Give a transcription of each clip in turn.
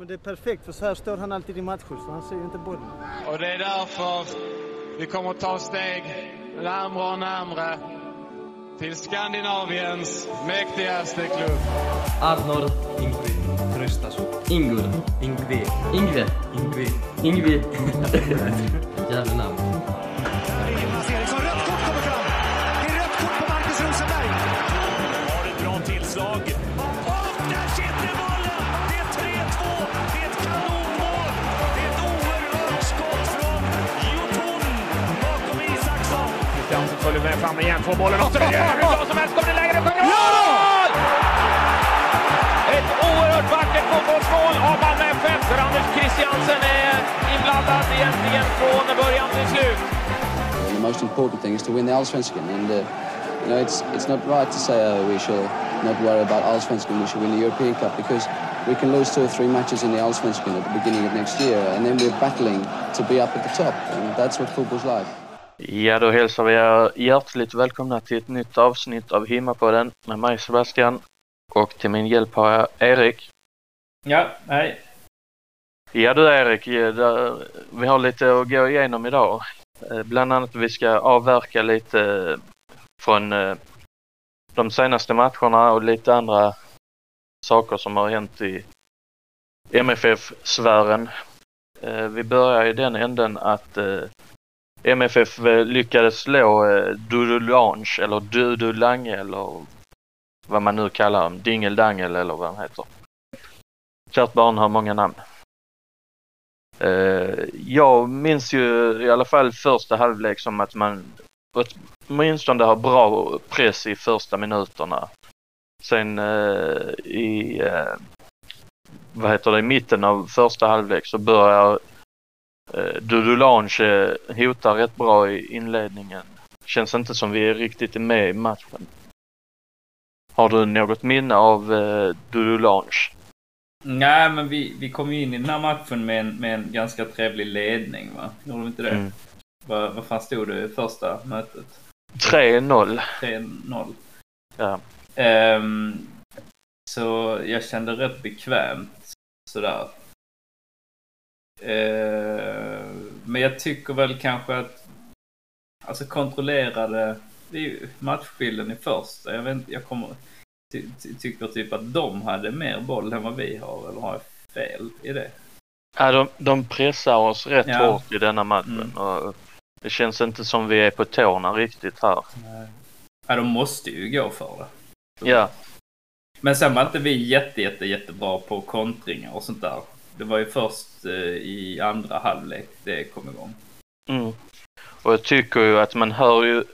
Men det är perfekt för så här står han alltid i matcher så han ser ju inte bollen. Och det är därför vi kommer att ta steg närmare och närmare till Skandinaviens mäktigaste klubb. Arnor Ingvi Tröstason. Ingur. Ingvi. Ingve. Ingvi. Ingvi. Jävla namn. Christiansen följer med fram igen, får bollen och så är det hur bra som helst. Kommer det läge, det sjunger mål! Ett oerhört vackert fotbollsmål av Malmö FF där Anders Christiansen är inblandad egentligen från början till slut. The most important thing is to win the Allsvenskan, and uh, you know it's it's not right to say uh, we should not worry about Allsvenskan. We should win the European Cup because we can lose two or three matches in the Allsvenskan at the beginning of next year, and then we're battling to be up at the top, and that's what football's like. Ja, då hälsar vi er hjärtligt välkomna till ett nytt avsnitt av Himmapodden med mig Sebastian och till min hjälp har jag Erik. Ja, hej. Ja du Erik, vi har lite att gå igenom idag. Eh, Bland annat vi ska avverka lite eh, från eh, de senaste matcherna och lite andra saker som har hänt i MFF-sfären. Vi börjar i den änden att MFF eh, lyckades slå eh, Dudulange Dudu Lange eller Dudu Lange eller vad man nu kallar dem, Dingeldangel eller vad han heter. Kärt barn har många namn. Eh, jag minns ju i alla fall första halvlek som att man åtminstone har bra press i första minuterna. Sen i vad heter det, i mitten av första halvlek så börjar Dudu Lange eh, hota rätt bra i inledningen. Känns inte som vi är riktigt med i matchen. Har du något minne av eh, Dudu Lange? Nej, men vi, vi kom ju in i den här matchen med en, med en ganska trevlig ledning, va? Gjorde vi inte det? Mm. Vad, vad fan stod det i första mötet? 3-0. 3-0. Ja. Ehm, så jag kände rätt bekvämt sådär. Ehm, men jag tycker väl kanske att alltså kontrollerade det är ju matchbilden i första. Jag, vet, jag kommer, ty, ty, tycker typ att de hade mer boll än vad vi har. Eller har jag fel i det? Ja, de, de pressar oss rätt Ja. hårt i denna matchen Mm. och det känns inte som vi är på tårna riktigt här. Ja, de måste ju gå för det. Ja, Men sen var inte vi jätte, jätte, jättebra på kontringar och sånt där. Det var ju först eh, i andra halvlek det kom igång. mm. och jag tycker ju att man hör ju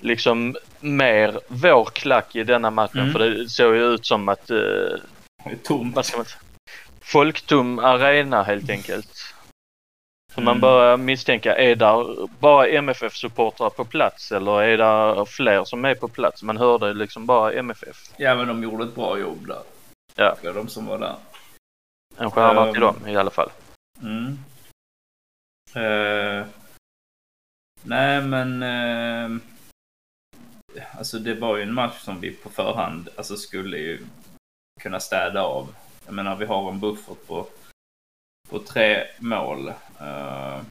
liksom mer vår klack i denna matchen Mm. för det såg ju ut som att, eh, tomt. vad ska man säga, folktom arena helt enkelt. Så man Mm. börjar misstänka, är där bara MFF-supportrar på plats eller är det fler som är på plats? Man hörde liksom bara MFF. Ja, men de gjorde ett bra jobb där. Ja. De som var där. En stjärna till Um, dem i alla fall. Mm. Eh, nej, men... eh, alltså det var ju en match som vi på förhand alltså skulle ju kunna städa av. Jag menar, vi har en buffert på, på tre mål. Eh,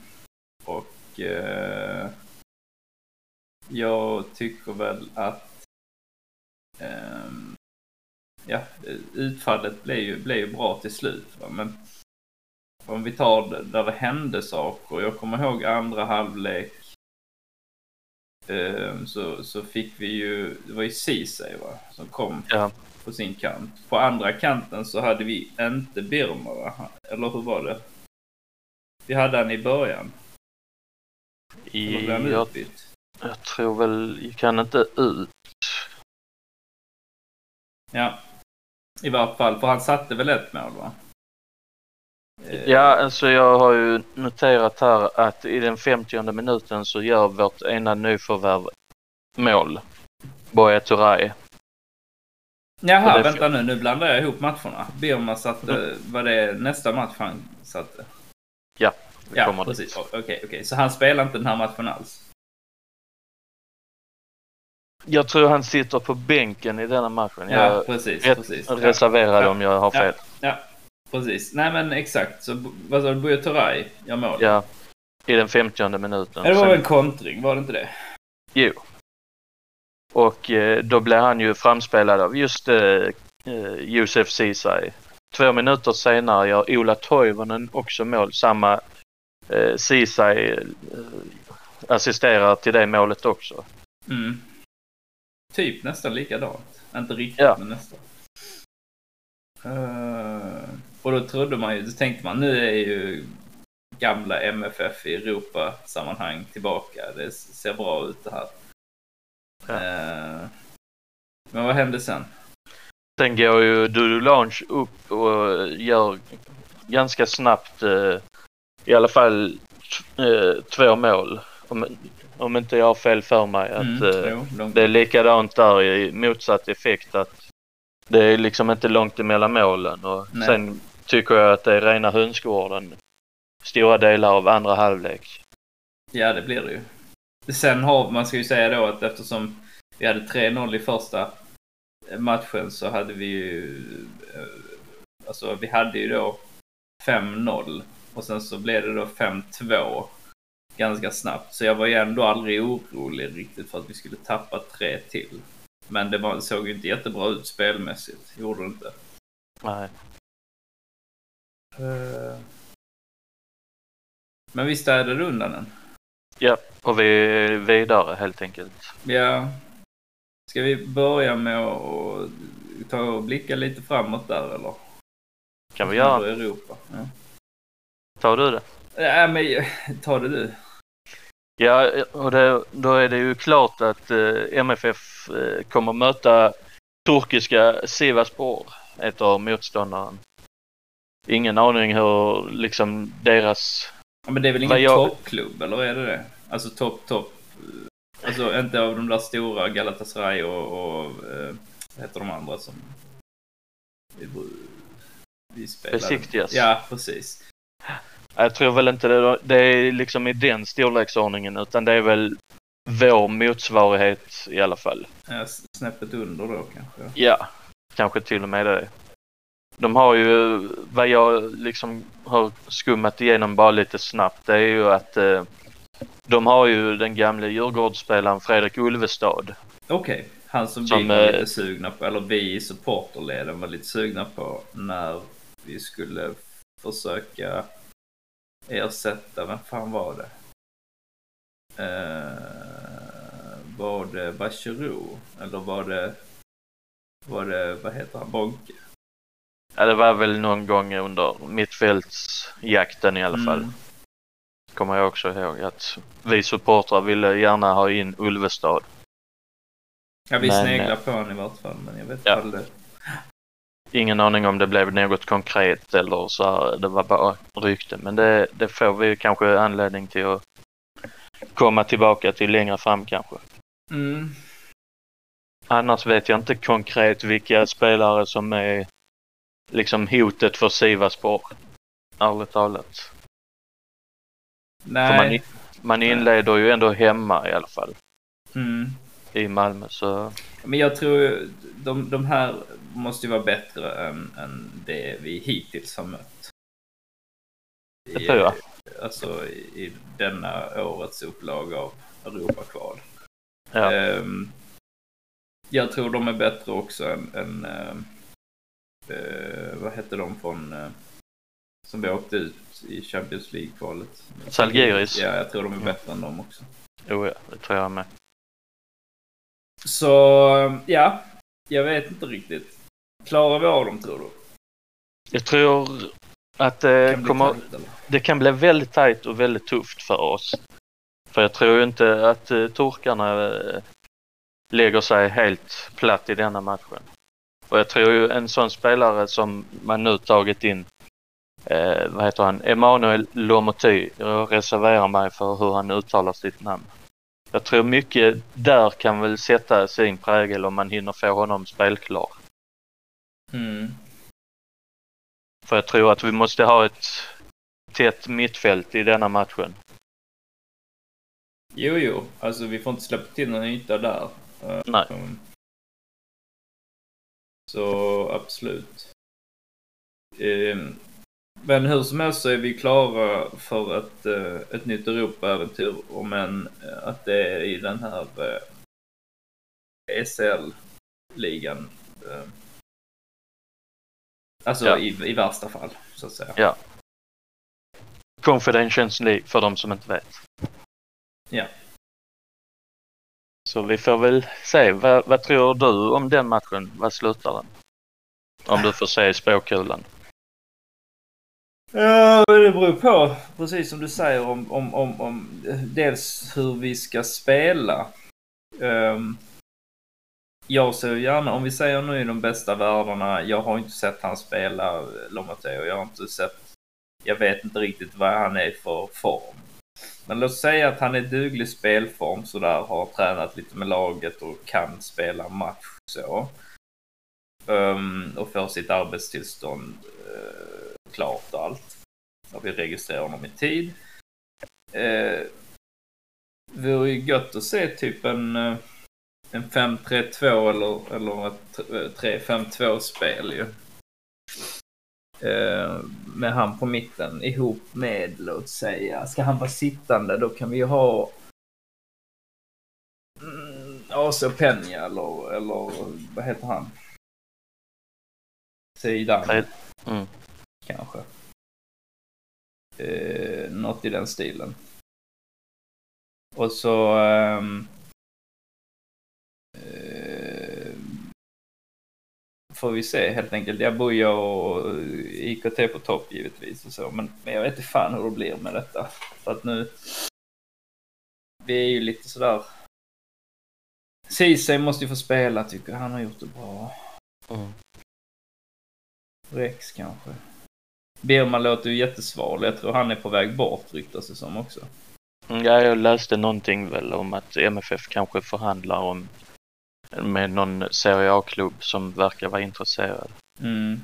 och eh, jag tycker väl att ehm, ja, utfallet blev ju, blev ju bra till slut. Va? Men om vi tar det- där det hände saker. Jag kommer ihåg andra halvlek. ehm, Så, så fick vi ju, det var ju Ceesay va, som kom Ja. på sin kant. På andra kanten så hade vi inte Birma va? Eller hur var det? Vi hade han i början. Han Jag, jag tror väl, gick han inte ut? Ja. I vart fall, för han satte väl ett mål va? Ja, alltså jag har ju noterat här att i den 50 minuten så gör vårt ena nyförvärv mål. Boya Turay. Jaha, det- vänta nu, nu blandar jag ihop matcherna. Birma satte, var det nästa match han satte? Ja, vi Ja, kommer precis. dit. Okej, okej. Så han spelar inte den här matchen alls? Jag tror han sitter på bänken i denna matchen. Ja, Jag precis, är precis. reserverad Ja. om jag har Ja. fel. Ja. precis. Nej men exakt. Så vad sa du? Buya Turay gör mål? Ja, i den 50 minuten. Ja, det var väl en kontring, var det inte det? Jo. Och eh, då blev han ju framspelad av just eh, eh, Josef Ceesay. Två minuter senare gör Ola Toivonen också mål. Samma eh, Ceesay eh, assisterar till det målet också. Mm. Typ nästan likadant. Inte riktigt, Ja. men nästan. Eh, och då trodde man ju, då tänkte man nu är ju gamla MFF i Europa-sammanhang tillbaka. Det ser bra ut det här. Eh, men vad hände sen? Sen går ju Dudu Lange upp och gör ganska snabbt eh, i alla fall två mål. Om, om inte jag har fel för mig att Mm, eh, jo, de- det är likadant där i motsatt effekt att det är liksom inte långt emellan målen och Nej. sen tycker jag att det är rena hönsgården stora delar av andra halvlek. Ja, det blir det ju. Sen har man ska ju säga då att eftersom vi hade 3-0 i första matchen så hade vi ju... eh, Alltså vi hade ju då 5-0 och sen så blev det då 5-2 ganska snabbt. Så jag var ju ändå aldrig orolig riktigt för att vi skulle tappa tre till. Men det var, såg ju inte jättebra ut spelmässigt. Gjorde det inte. Nej. Men vi städade undan den. Ja, och vi är vidare helt enkelt. Ja. Ska vi börja med att ta och blicka lite framåt där eller? Kan vi göra? Europa. Ja. Tar du det? Nej, men ta det du. Ja, och det, då är det ju klart att eh, MFF eh, kommer möta turkiska Sivasspor, ett av motståndaren. Ingen aning hur liksom deras... Ja, men det är väl ingen jag- toppklubb, eller är det det? Alltså topp, topp. Alltså inte av de där stora Galatasaray och, och eh, vad heter de andra som vi, vi spelade? Besiktigas. Ja, precis. Jag tror väl inte det, det är liksom i den storleksordningen utan det är väl vår motsvarighet i alla fall. Ja, snäppet under då kanske. Ja, kanske till och med det. De har ju, vad jag liksom har skummat igenom bara lite snabbt, det är ju att eh, de har ju den gamle Djurgårdsspelaren Fredrik Ulvestad. Okej, han som, Som, vi var eh, lite sugna på, eller vi i supporterleden var lite sugna på när vi skulle försöka ersätta, vem fan var det? Eh, var det Bachirou? Eller var det, var det, vad heter han, Bonke? Ja, det var väl någon gång under mittfältsjakten i alla fall. Mm. Kommer jag också ihåg att vi supportrar ville gärna ha in Ulvestad. Ja, vi Men, sneglar eh, på honom i vart fall, men jag vet Ja. inte det. Ingen aning om det blev något konkret eller så här, det var bara rykte. Men det, det får vi kanske anledning till att komma tillbaka till längre fram kanske. Mm. Annars vet jag inte konkret vilka spelare som är liksom hotet för Sivaspor. Ärligt talat. För man, Nej. man inleder ju ändå hemma i alla fall Mm. I Malmö så Men jag tror de, de här måste ju vara bättre än, än det vi hittills har mött. Det tror jag. Alltså i, i denna årets upplaga av Europakval. ja. Ehm, jag tror de är bättre också än, än ehm, eh, vad hette de från eh, som vi åkte ut i Champions League-kvalet? Zalgiris. Ja, jag tror de är bättre än dem också. Jo, ja, det tror jag med. Så ja, jag vet inte riktigt. Klarar vi av dem tror du? Jag tror att det Kan bli kommer, tajt, det kan bli väldigt tajt och väldigt tufft för oss. För jag tror inte att eh, turkarna eh, lägger sig helt platt i denna matchen. Och jag tror ju en sån spelare som man nu tagit in, eh, vad heter han, Emanuel Lomoty. Jag reserverar mig för hur han uttalar sitt namn. Jag tror mycket där kan väl sätta sin prägel om man hinner få honom spelklar. Mm. För jag tror att vi måste ha ett tätt mittfält i denna matchen. Jo, jo. Alltså vi får inte släppa till någon yta där. Eh, Nej. Så absolut. Ehm, men hur som helst så är vi klara för ett, eh, ett nytt Europa-äventyr. Än eh, att det är i den här eh, SL-ligan. Alltså Ja. i, i värsta fall, så att säga. Ja. Confidentials League för de som inte vet. Ja. Så vi får väl se. Vad, vad tror du om den matchen? Vad slutar den? Om du får se i spåkulan. Ja, det beror på, precis som du säger, om, om, om, om eh, dels hur vi ska spela. Um, jag ser gärna, om vi säger nu i de bästa världarna, jag har inte sett han spela eh, jag har inte sett, jag vet inte riktigt vad han är för form. Men låt säga att han är duglig spelform sådär, har tränat lite med laget och kan spela match så. Um, och får sitt arbetstillstånd Uh, klart och allt. Och vi registrerar honom i tid. Eh, vore ju gött att se typ en, eh, en 5-3-2 eller, eller ett 3-5-2 spel ju. Eh, med han på mitten ihop med, låt säga, ska han vara sittande då kan vi ju ha mm, AC Peña eller, eller vad heter han? Sidan Mm kanske. Eh, något i den stilen. Och så... ehm, eh, får vi se helt enkelt. Jag bor och IKT på topp givetvis och så. Men, men jag vet inte fan hur det blir med detta. För att nu... Vi är ju lite sådär... Ceesay måste ju få spela tycker jag. Han har gjort det bra. Mm. Rex kanske. Birman låter ju jättesval. Jag tror han är på väg bort ryktas det som också. Mm, Ja, jag läste någonting väl om att MFF kanske förhandlar om med någon Serie A-klubb som verkar vara intresserad. Mm.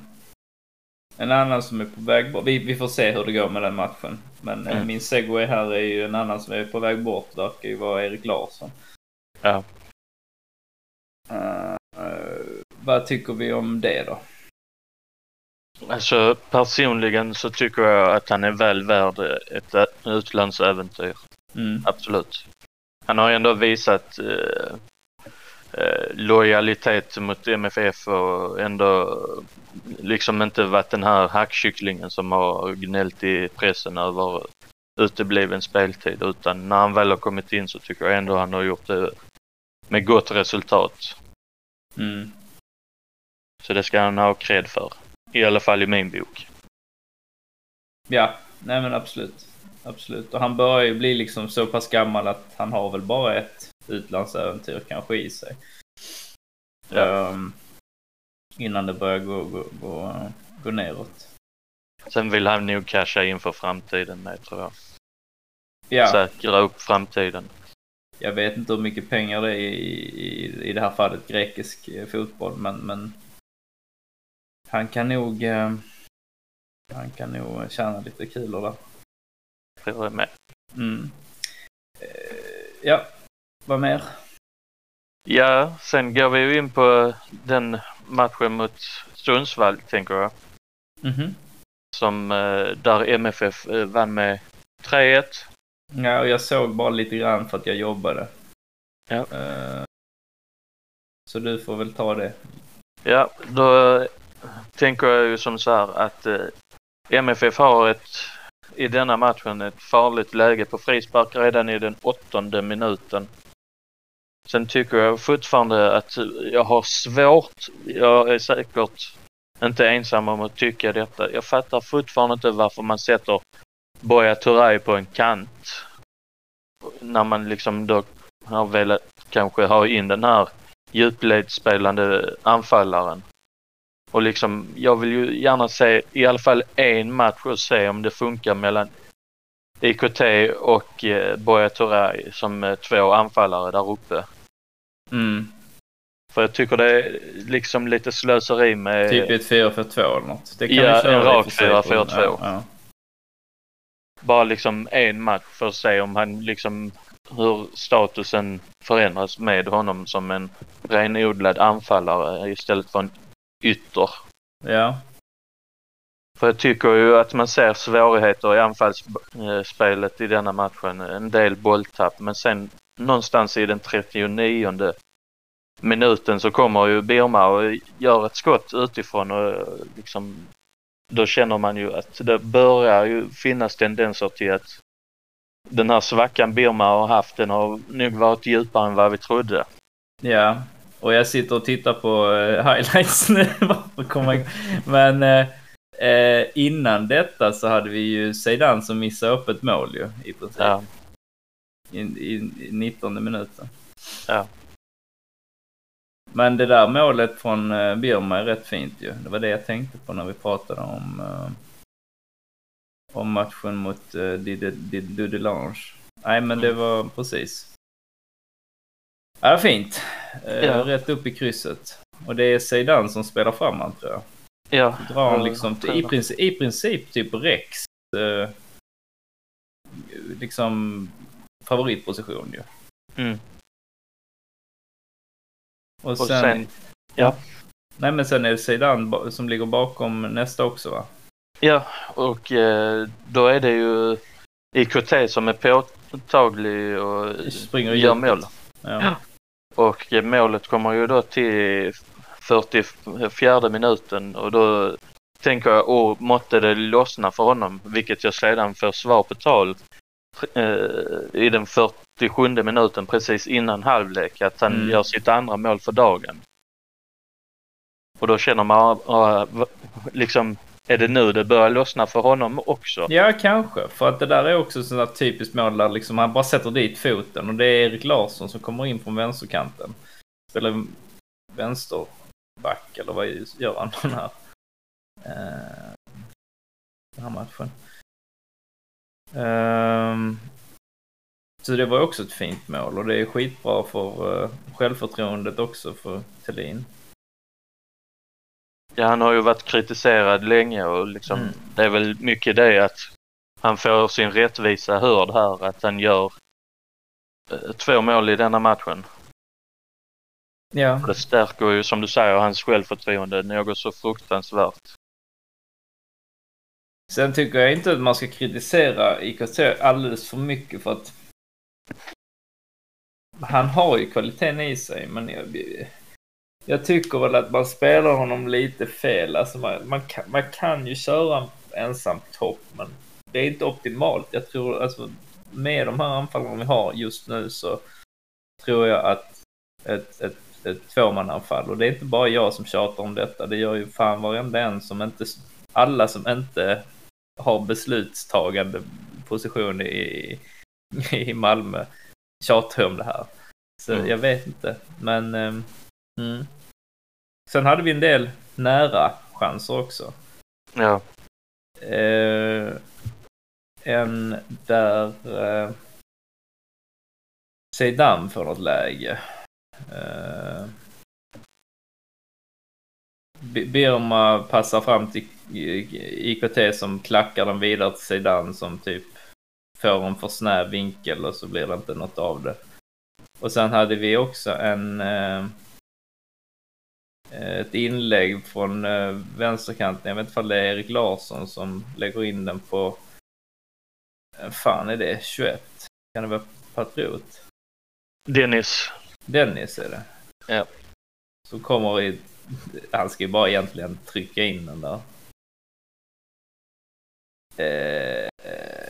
En annan som är på väg bort. Vi, vi får se hur det går med den matchen. Men eh, Mm. min segway här är ju en annan som är på väg bort. Det verkar ju vara Erik Larsson. Ja. Eh, vad tycker vi om det då? Alltså personligen så tycker jag att han är väl värd ett utlandsäventyr. Mm. Absolut. Han har ändå visat eh, eh, lojalitet mot MFF och ändå liksom inte varit den här hackkycklingen som har gnällt i pressen över utebliven speltid utan när han väl har kommit in så tycker jag ändå han har gjort det med gott resultat. Mm. Så det ska han ha cred för. I alla fall i min bok. Ja, nej men absolut. Absolut. Och han börjar ju bli liksom så pass gammal att han har väl bara ett utlandsäventyr kanske i sig. Ehm, innan det börjar gå, gå, gå, gå neråt. Sen vill han nog casha in för framtiden med tror jag. Ja. Säkra upp framtiden. Jag vet inte hur mycket pengar det är i, i, i det här fallet grekisk eh, fotboll, men, men han kan nog eh, han kan nog tjäna lite kulor där. Tror jag med. Mm. Eh, ja, vad mer? Ja, sen går vi ju in på den matchen mot Sundsvall tänker jag. Mhm. Som eh, där MFF eh, vann med 3-1. Ja, och jag såg bara lite grann för att jag jobbade. Ja. Så du får väl ta det. Ja, då tänker jag ju som så här att eh, MFF har ett i denna matchen ett farligt läge på frispark redan i den åttonde minuten. Sen tycker jag fortfarande att jag har svårt, jag är säkert inte ensam om att tycka detta. Jag fattar fortfarande inte varför man sätter Boya Turay på en kant. När man liksom då har velat kanske ha in den här djupledsspelande anfallaren. Och liksom, jag vill ju gärna se i alla fall en match och se om det funkar mellan IKT och eh, Boya Turay som eh, två anfallare där uppe. Mm. För jag tycker det är liksom lite slöseri med... Typ ett 4-4-2 eller något. Det kan Ja, vi köra en rak för sig. 4-4-2. Ja, ja. Bara liksom en match för att se om han liksom hur statusen förändras med honom som en renodlad anfallare istället för en ytter. Ja. För jag tycker ju att man ser svårigheter i anfallsspelet i denna matchen. En del bolltapp men sen någonstans i den 39 minuten så kommer ju Birma och gör ett skott utifrån och liksom då känner man ju att det börjar ju finnas tendenser till att den här svackan Birma har haft den har nog varit djupare än vad vi trodde. Ja, och jag sitter och tittar på eh, highlights nu. för att komma igång. Men eh, eh, innan detta så hade vi ju Zeidan som missade upp ett mål ju i princip. Ja. I, i, i 19 minuten. Ja. Men det där målet från eh, Birma är rätt fint ju. Det var det jag tänkte på när vi pratade om, om matchen mot Dudelange. Nej men det var precis. Ja, fint. Eh, Ja. Rätt upp i krysset. Och det är Zeidan som spelar framåt tror jag. Ja. Drar han liksom tror i princip, i princip typ Rex eh, liksom favoritposition ju. Mm. Och Och sen, sen, ja. Nej men sen är det Zeidan som ligger bakom nästa också va? Ja, och eh, då är det ju IKT som är påtaglig och Springer gör mål. Ja. Och målet kommer ju då till 44 minuten och då tänker jag, åh, måtte det lossna för honom, vilket jag sedan får svar på tal eh, i den 47 minuten precis innan halvlek att han Mm. gör sitt andra mål för dagen. Och då känner man, ah, va- liksom, är det nu det börjar lossna för honom också? Ja, kanske. För att det där är också sådana typiskt mål där liksom han bara sätter dit foten och det är Erik Larsson som kommer in från vänsterkanten. Spelar vänsterback eller vad gör han den här, eh, den här matchen? Ehm, så det var också ett fint mål och det är skitbra för eh, självförtroendet också för Thelin. Ja, han har ju varit kritiserad länge och liksom, Mm. det är väl mycket det att han får sin rättvisa hörd här, att han gör eh, två mål i denna matchen. Ja. Det stärker ju som du säger hans självförtroende något så fruktansvärt. Sen tycker jag inte att man ska kritisera IKT alldeles för mycket för att han har ju kvaliteten i sig men jag, jag tycker väl att man spelar honom lite fel. Alltså man, man, kan, man kan ju köra en ensam topp men det är inte optimalt. Jag tror alltså med de här anfallarna vi har just nu så tror jag att ett, ett, ett tvåmananfall och det är inte bara jag som tjatar om detta. Det gör ju fan varenda en som inte, alla som inte har beslutstagande position i, i Malmö tjatar om det här. Så Mm. jag vet inte, men ehm, mm. sen hade vi en del nära chanser också. Ja, Eh, en där eh, Zeidan får något läge. Eh, Birma passar fram till IKT som klackar den vidare till Zeidan som typ får en för snäv vinkel och så blir det inte något av det. Och sen hade vi också en eh, ett inlägg från eh, vänsterkanten. Jag vet inte om det är Erik Larsson som lägger in den på eh, fan är det? 21? Kan det vara Patriot? Dennis. Dennis är det. Ja. Så kommer i, han ska ju bara egentligen trycka in den där. Eh,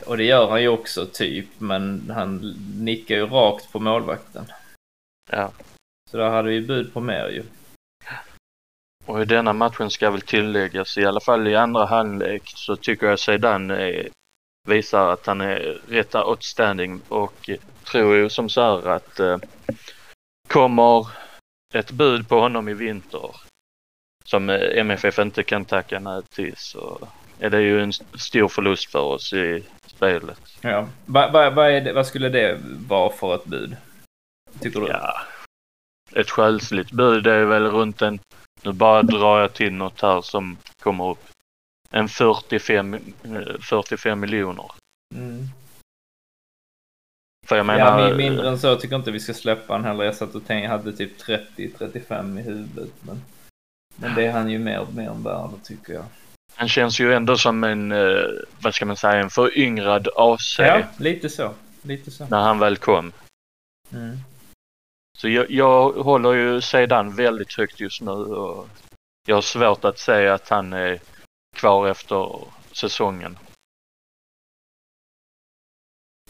och det gör han ju också typ, men han nickar ju rakt på målvakten. Ja. Så där hade vi bud på mer ju. Och i denna matchen ska väl tilläggas, i alla fall i andra halvlek, så tycker jag Zeidan visar att han är rätt outstanding och tror ju som så här att eh, kommer ett bud på honom i vinter som eh, MFF inte kan tacka nej till så är det ju en st- stor förlust för oss i spelet. Ja. Vad va, va vad skulle det vara för ett bud? Tycker du? Ja, ett själsligt bud är väl runt en, nu bara drar jag till något här som kommer upp, en 45, eh, 45 miljoner. Mm. För jag menar, ja, min- mindre än så tycker jag inte vi ska släppa han heller. Jag satt och tänkte, jag hade typ 30-35 i huvudet. Men, men det är han ju mer, mer än värd tycker jag. Han känns ju ändå som en, eh, vad ska man säga, en föryngrad AC Ja, lite så. Lite så. när han väl kom. Mm. Så jag, jag håller ju sedan väldigt högt just nu och jag har svårt att säga att han är kvar efter säsongen.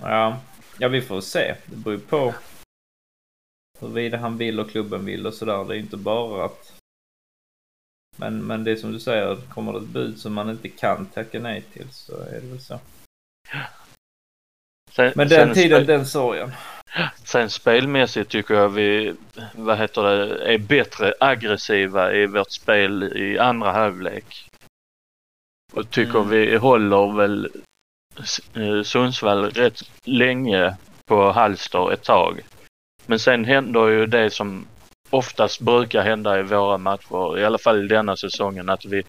Ja. ja, vi får se. Det beror ju på huruvida han vill och klubben vill och sådär. Det är inte bara att... Men, men det är som du säger, kommer det ett bud som man inte kan tacka nej till så är det väl så. Sen, Men den tiden, den sorgen. Sen spelmässigt tycker jag vi, vad heter det, är bättre aggressiva i vårt spel i andra halvlek. Och tycker Mm. vi håller väl eh, Sundsvall rätt länge på halster ett tag. Men sen händer ju det som oftast brukar hända i våra matcher, i alla fall denna säsongen, att vi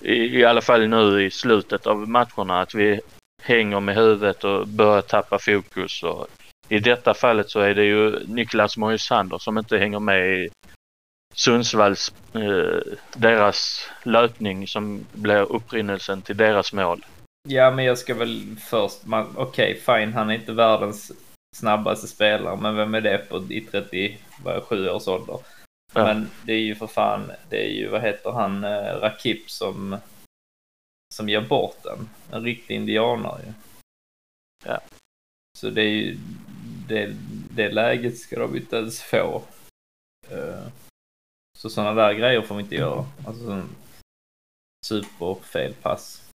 i, i alla fall nu i slutet av matcherna, att vi hänger med huvudet och börjar tappa fokus. Och I detta fallet så är det ju Niklas Moisander som inte hänger med i Sundsvalls, eh, deras löpning som blir upprinnelsen till deras mål. Ja, men jag ska väl först... Okej, fine, han är inte världens snabbaste spelare, men vem är det på, i 37 års ålder? Ja. Men det är ju för fan, det är ju, vad heter han, eh, Rakip som, som ger bort den. En riktig indianare ju. Ja. Så det är ju, det, det läget ska de inte ens få. Eh, så sådana där grejer får vi inte göra. Alltså sån superfelpass.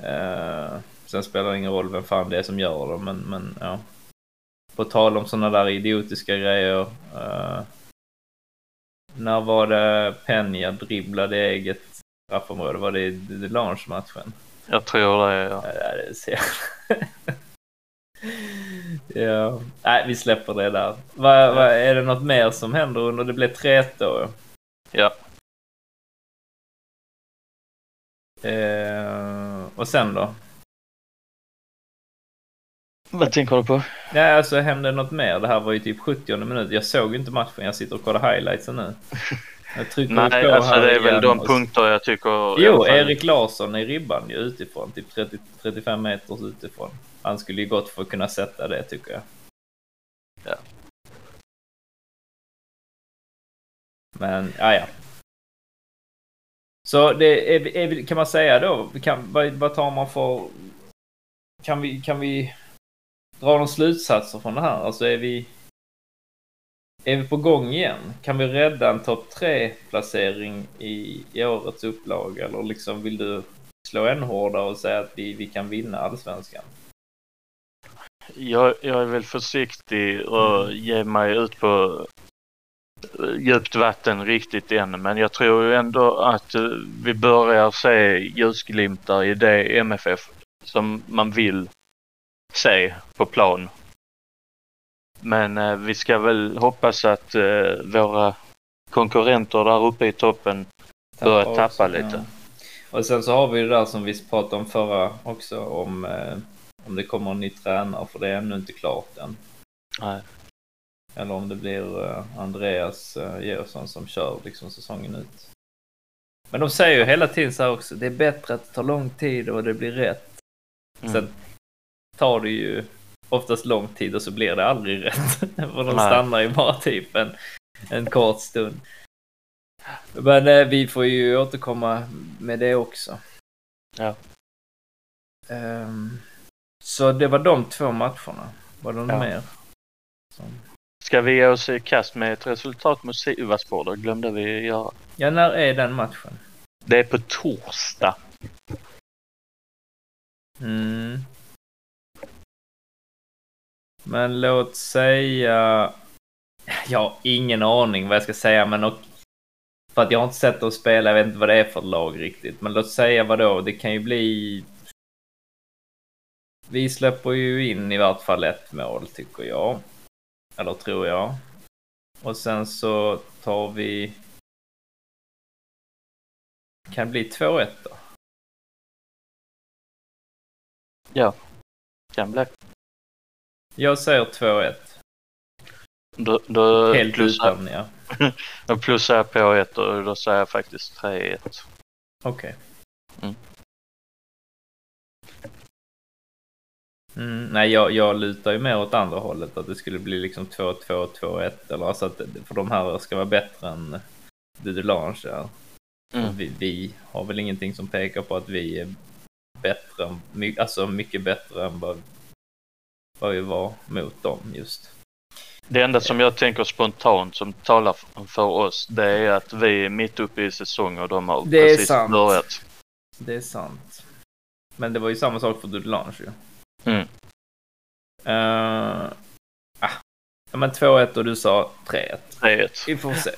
Uh, eh, sen spelar det ingen roll vem fan det är som gör det, men, men ja. På tal om sådana där idiotiska grejer. Uh, när var det Peña dribblade i eget straffområde? Var det i i launchmatchen? Jag tror det, ja. Ja, det Ja, nej vi släpper det där. Va, va, är det något mer som händer under det blev 3 då? Ja. Eh, och sen då? Vad tänker du på? Nej, alltså hände något mer? Det här var ju typ 70 minut. Jag såg inte matchen. Jag sitter och kollar highlightsen nu. Nej, alltså det är väl de och- punkter jag tycker... Jo, Erik Larsson i ribban ju utifrån. Typ 30, 35 meter utifrån. Han skulle ju gott få kunna sätta det tycker jag. Ja. Men, ja ja. Så det är, är, kan man säga då, kan, vad, vad tar man för... Kan vi, kan vi dra några slutsatser från det här? Alltså är vi... Är vi på gång igen? Kan vi rädda en topp tre placering i, i årets upplaga? Eller liksom vill du slå än hårdare och säga att vi, vi kan vinna allsvenskan? Jag, jag är väl försiktig och ge mig ut på eh, djupt vatten riktigt än. Men jag tror ju ändå att eh, vi börjar se ljusglimtar i det MFF som man vill se på plan. Men eh, vi ska väl hoppas att eh, våra konkurrenter där uppe i toppen börjar Tappa tappa också, lite. ja. Och sen så har vi det där som vi pratade om förra också om eh, om det kommer en ny tränare för det är ännu inte klart än. Nej. Eller om det blir eh, Andreas eh, Georgsson som kör liksom säsongen ut. Men de säger ju hela tiden så här också, det är bättre att det tar lång tid och det blir rätt. Mm. Sen tar det ju oftast lång tid och så blir det aldrig rätt. För de Nej. stannar ju bara typ en, en kort stund. Men eh, vi får ju återkomma med det också. Ja. Ehm, så det var de två matcherna. Var det något Ja. mer? Som... Ska vi ge oss i kast med ett resultat mot Sivasspor? Det glömde vi göra. Ja, när är den matchen? Det är på torsdag. Mm. Men låt säga... Jag har ingen aning vad jag ska säga, men och... För att jag har inte sett dem spela, jag vet inte vad det är för lag riktigt. Men låt säga vad då? det kan ju bli... Vi släpper ju in i vart fall ett mål, tycker jag. Eller tror jag. Och sen så tar vi... Kan det bli 2-1 då? Ja. Kan bli. Jag säger 2-1. Då, då, Helt plussar, ja. då plussar jag på ett och då säger jag faktiskt 3-1. Okej. Mm. Mm, nej, jag, jag lutar ju mer åt andra hållet. Att det skulle bli liksom 2-2, 2-1. Eller alltså att för de här ska vara bättre än Dudelange. Ja. Mm. Vi, vi har väl ingenting som pekar på att vi är bättre, alltså mycket bättre än vad, vad vi var mot dem just. Det enda som jag tänker spontant som talar för oss det är att vi är mitt uppe i säsong och de har Det precis sant. börjat. Det är sant. Men det var ju samma sak för Dudelange ju. Mm. Uh, ah. Ja men 2-1 och du sa 3-1. 3-1. Vi får se.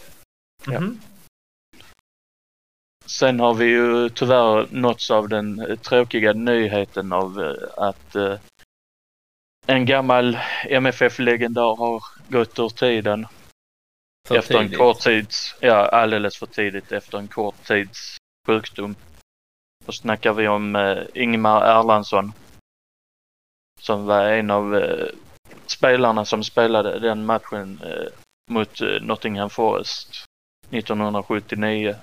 Ja. Mhm. Sen har vi ju tyvärr nåtts av den tråkiga nyheten av eh, att eh, en gammal MFF-legendar har gått ur tiden. För efter en tidigt. kort tids, ja alldeles för tidigt efter en kort tids sjukdom. Då snackar vi om eh, Ingmar Erlandsson. Som var en av eh, spelarna som spelade den matchen eh, mot eh, Nottingham Forest 1979.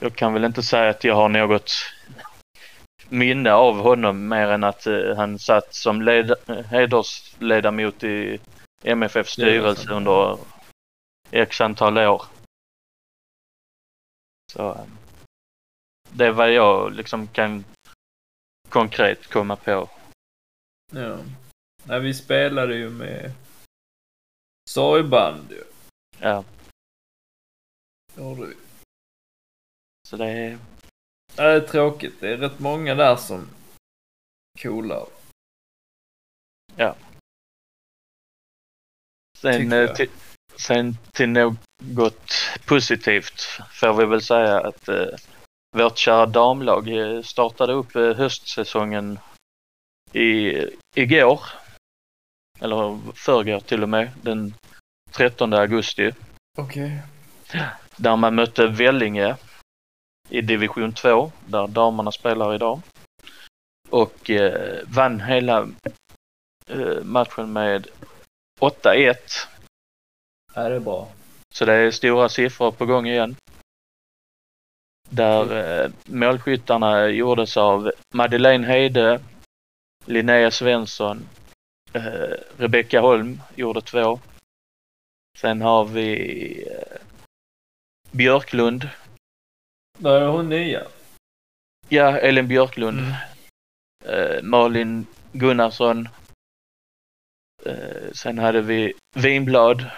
Jag kan väl inte säga att jag har något minne av honom mer än att eh, han satt som led- hedersledamot i MFF styrelse under x antal år. Så eh, det är vad jag liksom kan konkret komma på. Ja. Nej, vi spelade ju med sorgband ju. Ja, Gjorde vi. så det är, Det är tråkigt. Det är rätt många där som coolar. sen, Tycker eh, till, sen till något positivt får vi väl säga att eh, vårt kära damlag eh, startade upp eh, höstsäsongen i, igår. Eller förrgår till och med, den 13 augusti. Okej. Där man mötte Vellinge i division 2, där damerna spelar idag. Och eh, vann hela eh, matchen med 8-1. Ja, det är bra. Så det är stora siffror på gång igen. Där eh, målskyttarna gjordes av Madeleine Heide, Linnea Svensson, eh, Rebecka Holm gjorde två. Sen har vi eh, Björklund, Där är hon nya. ja Elin Björklund, Mm. eh, Malin Gunnarsson. Eh, sen hade vi Vinblad,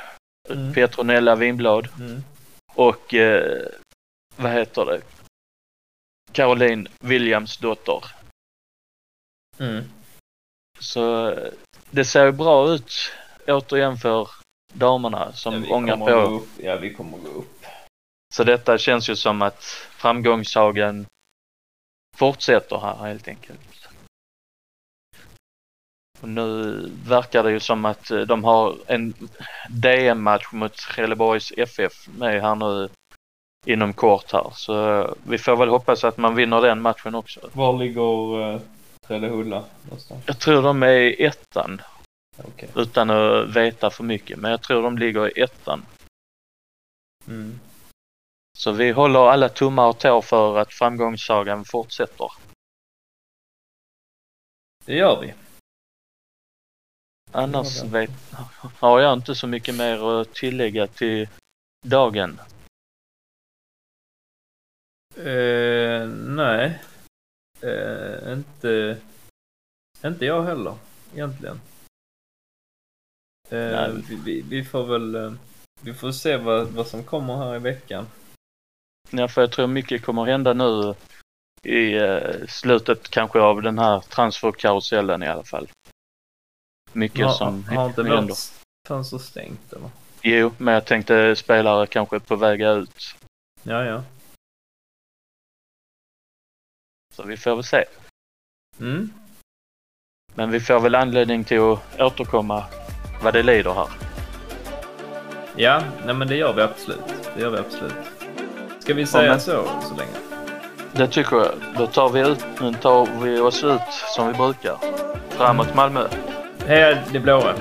Mm. Petronella Vinblad. Mm. och eh, vad heter det? Caroline Williams dotter. Mm. Så det ser bra ut återigen för damerna som Ja, ångar på. upp. Ja, vi kommer gå upp. Så detta känns ju som att framgångssagan fortsätter här helt enkelt. Och nu verkar det ju som att eh, de har en DM-match mot Trelleborgs FF med här nu inom kort här. Så eh, vi får väl hoppas att man vinner den matchen också. Var ligger uh, Trellehulla någonstans? Jag tror de är i ettan Okej. utan att veta för mycket. Men jag tror de ligger i ettan. Mm. Så vi håller alla tummar och tår för att framgångssagan fortsätter. Det gör vi. Annars vet, har jag inte så mycket mer att tillägga till dagen. Eh, nej. Eh, inte, inte jag heller egentligen. Nej. vi, vi, vi får väl vi får se vad, vad som kommer här i veckan. Ja, för jag tror mycket kommer hända nu i eh, slutet kanske av den här transferkarusellen i alla fall. Mycket har, som har inte vårt fönster stängt eller? Jo, men jag tänkte spelare kanske på väg ut. Ja, ja. Så vi får väl se. Mm. Men vi får väl anledning till att återkomma vad det lider här. Ja, nej men det gör vi absolut. Det gör vi absolut. Ska vi säga men- så så länge? Det tycker jag. Då tar vi, ut, tar vi oss ut som vi brukar. Framåt Malmö. Hej, det blåa.